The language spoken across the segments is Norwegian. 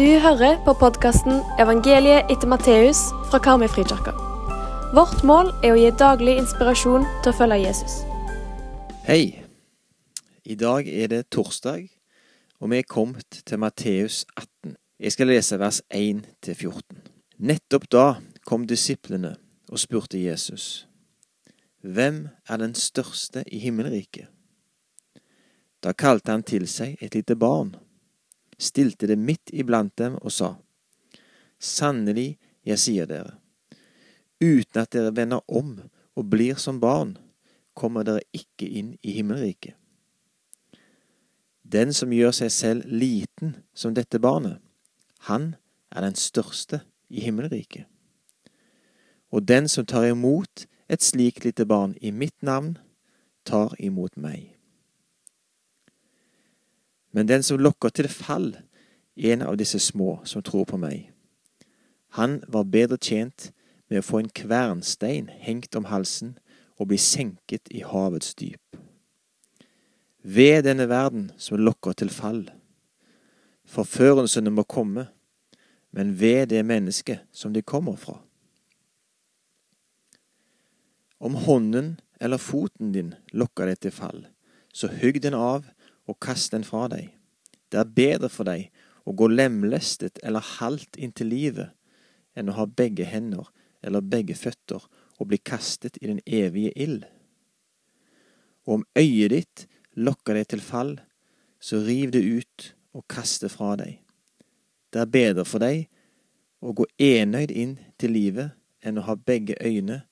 Du hører på podkasten 'Evangeliet etter Matteus' fra Karmøy frikirke. Vårt mål er å gi daglig inspirasjon til å følge Jesus. Hei! I dag er det torsdag, og vi er kommet til Matteus 18. Jeg skal lese vers 1-14. Nettopp da kom disiplene og spurte Jesus, Hvem er den største i himmelriket? Da kalte han til seg et lite barn, stilte det midt iblant dem og sa, Sannelig, jeg sier dere, uten at dere vender om og blir som barn, kommer dere ikke inn i himmelriket. Den som gjør seg selv liten som dette barnet, han er den største i himmelriket. Og den som tar imot et slikt lite barn i mitt navn, tar imot meg. Men den som lokker til fall en av disse små som tror på meg, han var bedre tjent med å få en kvernstein hengt om halsen og bli senket i havets dyp. Ved denne verden som lokker til fall. Forførelsene må komme, men ved det mennesket som de kommer fra. Om hånden eller foten din lokker deg til fall, så hugg den av og kast den fra deg. Det er bedre for deg å gå lemlestet eller halvt inntil livet enn å ha begge hender eller begge føtter og bli kastet i den evige ild. Og om øyet ditt lokker deg til fall, så riv det ut og kast det fra deg. Det er bedre for deg å gå enøyd inn til livet enn å ha begge øyne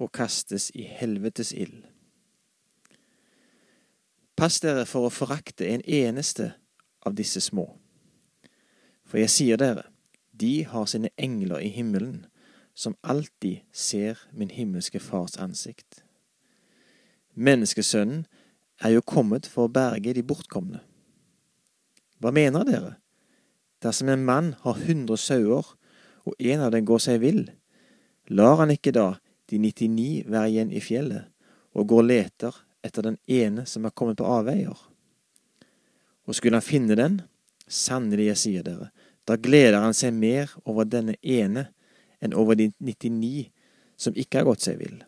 og kastes i helvetes ild. Pass dere for å forakte en eneste av disse små. For jeg sier dere, de har sine engler i himmelen, som alltid ser min himmelske Fars ansikt. Menneskesønnen er jo kommet for å berge de bortkomne. Hva mener dere? Dersom en mann har hundre sauer, og en av dem går seg vill, lar han ikke da de 99 være igjen i fjellet, og går leter etter den ene som er kommet på avveier? Og skulle han finne den, sannelig jeg sier dere, da gleder han seg mer over denne ene enn over de 99 som ikke har gått seg vill.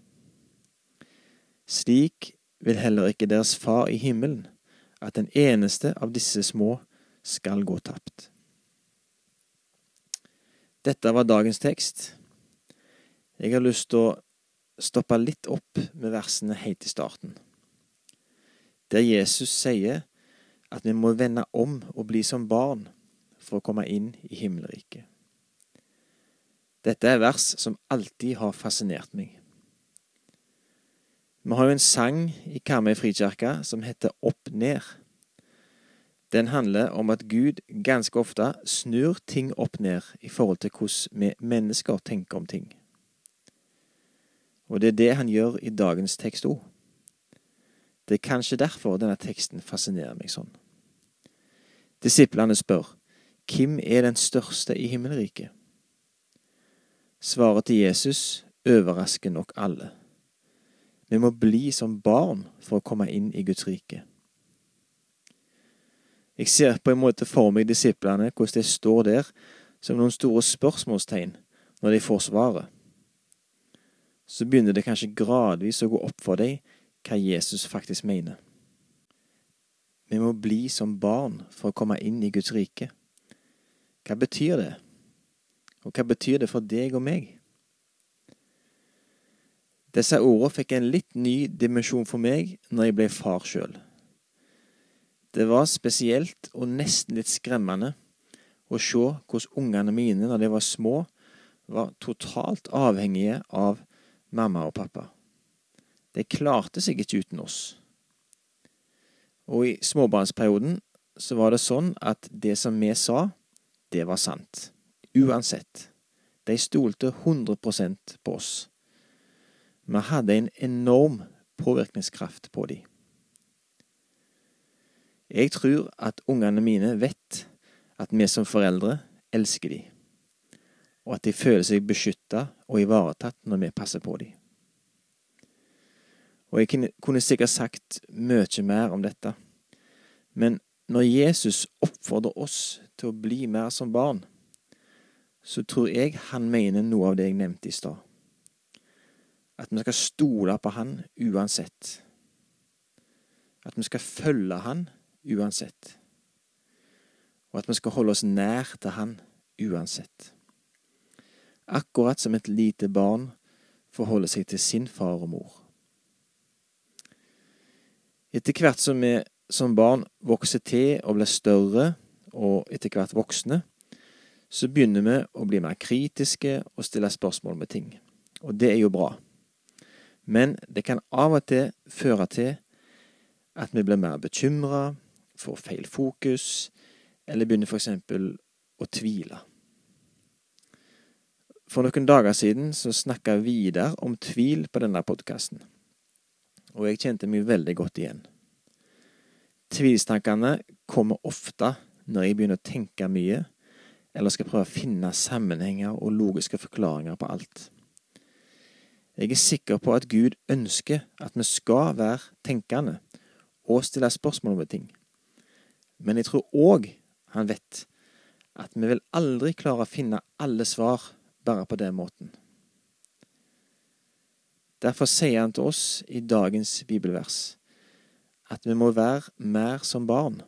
Slik vil heller ikke deres Far i himmelen at den eneste av disse små skal gå tapt. Dette var dagens tekst. Jeg har lyst til å stoppe litt opp med versene helt i starten, der Jesus sier at vi må vende om og bli som barn for å komme inn i himmelriket. Dette er vers som alltid har fascinert meg. Vi har jo en sang i Karmøy frikirke som heter Opp ned. Den handler om at Gud ganske ofte snur ting opp ned i forhold til hvordan vi mennesker tenker om ting. Og det er det han gjør i dagens tekst òg. Det er kanskje derfor denne teksten fascinerer meg sånn. Disiplene spør, hvem er den største i himmelriket? Svaret til Jesus overrasker nok alle. Vi må bli som barn for å komme inn i Guds rike. Jeg ser på en måte for meg disiplene, hvordan de står der som noen store spørsmålstegn når de får svaret. Så begynner det kanskje gradvis å gå opp for dem hva Jesus faktisk mener. Vi må bli som barn for å komme inn i Guds rike. Hva betyr det? Og hva betyr det for deg og meg? Disse ordene fikk en litt ny dimensjon for meg når jeg ble far sjøl. Det var spesielt og nesten litt skremmende å se hvordan ungene mine når de var små, var totalt avhengige av mamma og pappa. De klarte seg ikke uten oss. Og i småbarnsperioden så var det sånn at det som vi sa, det var sant. Uansett. De stolte 100% på oss. Vi hadde en enorm påvirkningskraft på dem. Jeg tror at ungene mine vet at vi som foreldre elsker dem, og at de føler seg beskytta og ivaretatt når vi passer på dem. Og jeg kunne sikkert sagt mye mer om dette, men når Jesus oppfordrer oss til å bli mer som barn, så tror jeg han mener noe av det jeg nevnte i stad. At vi skal stole på han uansett. At vi skal følge han uansett. Og at vi skal holde oss nær til han uansett. Akkurat som et lite barn forholder seg til sin far og mor. Etter hvert som vi som barn vokser til og blir større, og etter hvert voksne, så begynner vi å bli mer kritiske og stille spørsmål med ting. Og det er jo bra. Men det kan av og til føre til at vi blir mer bekymra, får feil fokus, eller begynner f.eks. å tvile. For noen dager siden så snakka Vidar om tvil på denne podkasten, og jeg kjente meg veldig godt igjen. Tvilstankene kommer ofte når jeg begynner å tenke mye, eller skal prøve å finne sammenhenger og logiske forklaringer på alt. Jeg er sikker på at Gud ønsker at vi skal være tenkende og stille spørsmål om ting. Men jeg tror òg han vet at vi vil aldri klare å finne alle svar bare på den måten. Derfor sier han til oss i dagens bibelvers at vi må være mer som barn.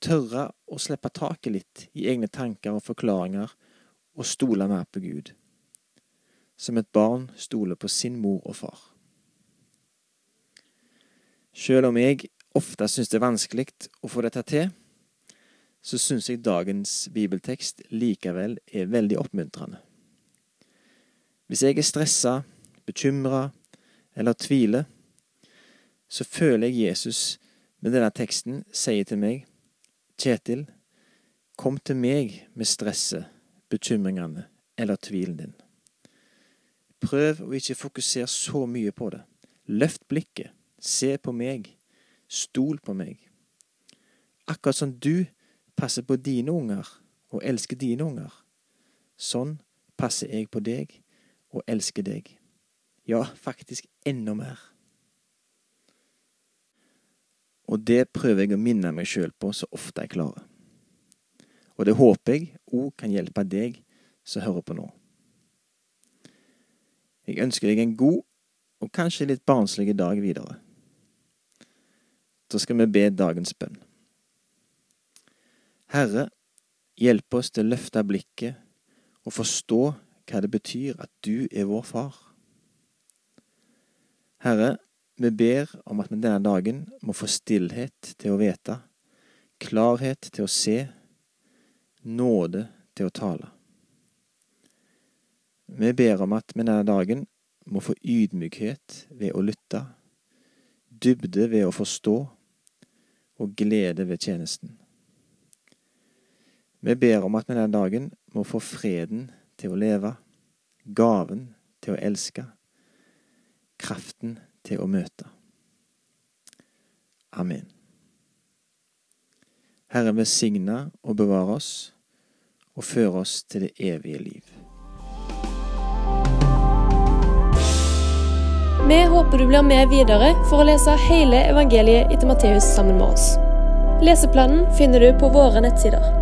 Tørre å slippe taket litt i egne tanker og forklaringer og stole mer på Gud. Som et barn stoler på sin mor og far. Selv om jeg ofte syns det er vanskelig å få dette til, så syns jeg dagens bibeltekst likevel er veldig oppmuntrende. Hvis jeg er stressa, bekymra eller tviler, så føler jeg Jesus med denne teksten sier til meg, Kjetil, kom til meg med stresset, bekymringene eller tvilen din. Prøv å ikke fokusere så mye på det. Løft blikket, se på meg, stol på meg. Akkurat som du passer på dine unger og elsker dine unger, sånn passer jeg på deg og elsker deg. Ja, faktisk enda mer. Og det prøver jeg å minne meg sjøl på så ofte jeg klarer. Og det håper jeg òg kan hjelpe deg som hører på nå. Jeg ønsker deg en god og kanskje litt barnslig dag videre. Da skal vi be dagens bønn. Herre, hjelp oss til å løfte blikket og forstå hva det betyr at du er vår far. Herre, vi ber om at vi denne dagen må få stillhet til å vite, klarhet til å se, nåde til å tale. Vi ber om at vi denne dagen må få ydmykhet ved å lytte, dybde ved å forstå og glede ved tjenesten. Vi ber om at vi denne dagen må få freden til å leve, gaven til å elske, kraften til å møte. Amen. Herre velsigne og bevare oss, og føre oss til det evige liv. Vi håper du blir med videre for å lese hele evangeliet etter Matteus sammen med oss. Leseplanen finner du på våre nettsider.